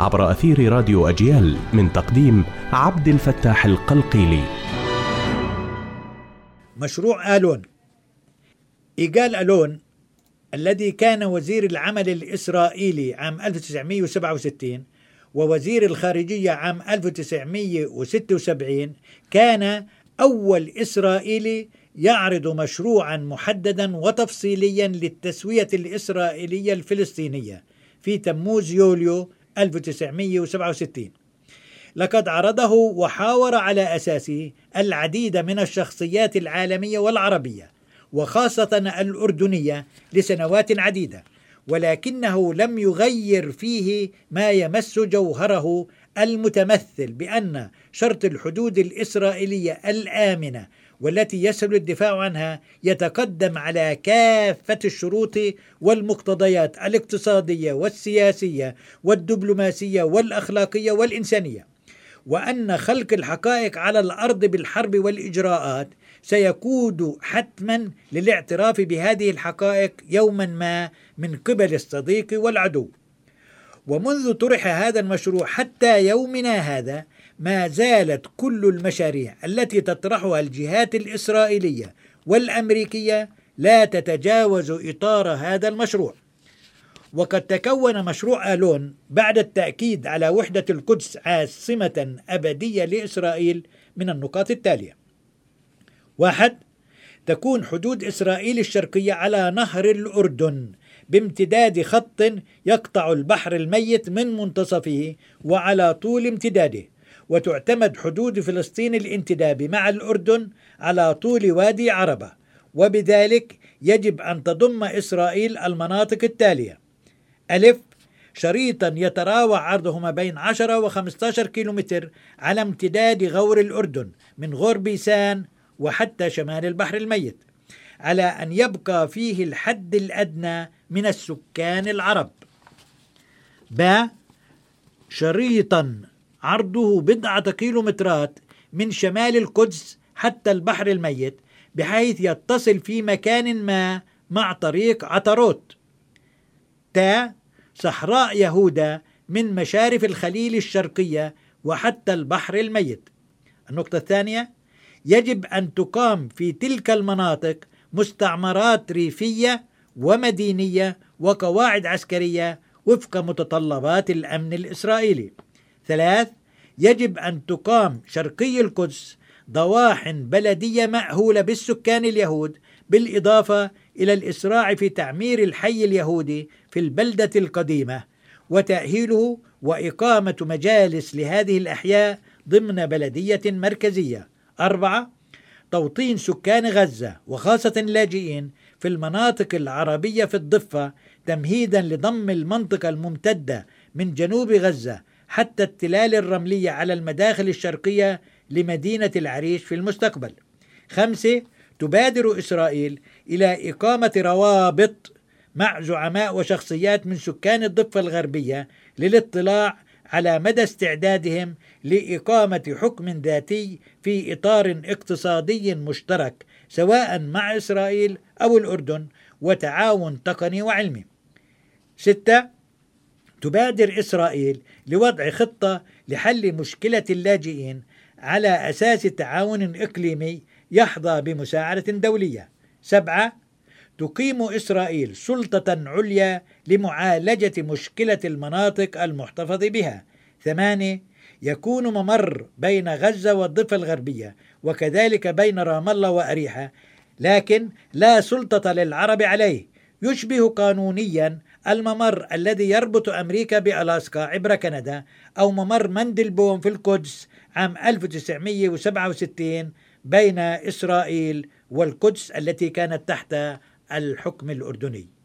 عبر أثير راديو أجيال من تقديم عبد الفتاح القلقيلي. مشروع آلون. إيجال ألون الذي كان وزير العمل الإسرائيلي عام 1967 ووزير الخارجية عام 1976 كان أول إسرائيلي يعرض مشروعا محددا وتفصيليا للتسوية الإسرائيلية الفلسطينية في تموز يوليو 1967 لقد عرضه وحاور على أساسه العديد من الشخصيات العالمية والعربية وخاصة الأردنية لسنوات عديدة ولكنه لم يغير فيه ما يمس جوهره المتمثل بأن شرط الحدود الإسرائيلية الآمنة والتي يسهل الدفاع عنها يتقدم على كافة الشروط والمقتضيات الاقتصادية والسياسية والدبلوماسية والأخلاقية والإنسانية. وأن خلق الحقائق على الأرض بالحرب والإجراءات سيقود حتما للاعتراف بهذه الحقائق يوما ما من قبل الصديق والعدو. ومنذ طرح هذا المشروع حتى يومنا هذا ما زالت كل المشاريع التي تطرحها الجهات الإسرائيلية والأمريكية لا تتجاوز إطار هذا المشروع. وقد تكون مشروع آلون بعد التأكيد على وحدة القدس عاصمة أبدية لإسرائيل من النقاط التالية. واحد تكون حدود إسرائيل الشرقية على نهر الأردن بامتداد خط يقطع البحر الميت من منتصفه وعلى طول امتداده. وتعتمد حدود فلسطين الانتداب مع الأردن على طول وادي عربة وبذلك يجب أن تضم إسرائيل المناطق التالية. ألف شريطا يتراوح عرضه ما بين 10 و 15 كيلومتر على امتداد غور الأردن من غور بيسان وحتى شمال البحر الميت على أن يبقى فيه الحد الأدنى من السكان العرب. ب شريطا عرضه بضعة كيلومترات من شمال القدس حتى البحر الميت بحيث يتصل في مكان ما مع طريق عطروت تا صحراء يهودا من مشارف الخليل الشرقية وحتى البحر الميت. النقطة الثانية يجب أن تقام في تلك المناطق مستعمرات ريفية ومدينية وقواعد عسكرية وفق متطلبات الأمن الإسرائيلي. ثلاث يجب أن تقام شرقي القدس ضواح بلدية مأهولة بالسكان اليهود بالإضافة إلى الإسراع في تعمير الحي اليهودي في البلدة القديمة وتأهيله وإقامة مجالس لهذه الأحياء ضمن بلدية مركزية. أربعة توطين سكان غزة وخاصة اللاجئين في المناطق العربية في الضفة تمهيدا لضم المنطقة الممتدة من جنوب غزة حتى التلال الرملية على المداخل الشرقية لمدينة العريش في المستقبل. خمسة تبادر إسرائيل إلى إقامة روابط مع زعماء وشخصيات من سكان الضفة الغربية للاطلاع على مدى استعدادهم لإقامة حكم ذاتي في إطار اقتصادي مشترك سواء مع إسرائيل أو الأردن وتعاون تقني وعلمي. ستة تبادر إسرائيل لوضع خطة لحل مشكلة اللاجئين على أساس تعاون إقليمي يحظى بمساعدة دولية. سبعة تقيم إسرائيل سلطة عليا لمعالجة مشكلة المناطق المحتفظ بها. ثمانية يكون ممر بين غزة والضفة الغربية وكذلك بين رام الله وأريحة لكن لا سلطة للعرب عليه يشبه قانونيا الممر الذي يربط أمريكا بألاسكا عبر كندا أو ممر مندلبوم في القدس عام 1967 بين إسرائيل والقدس التي كانت تحت الحكم الأردني.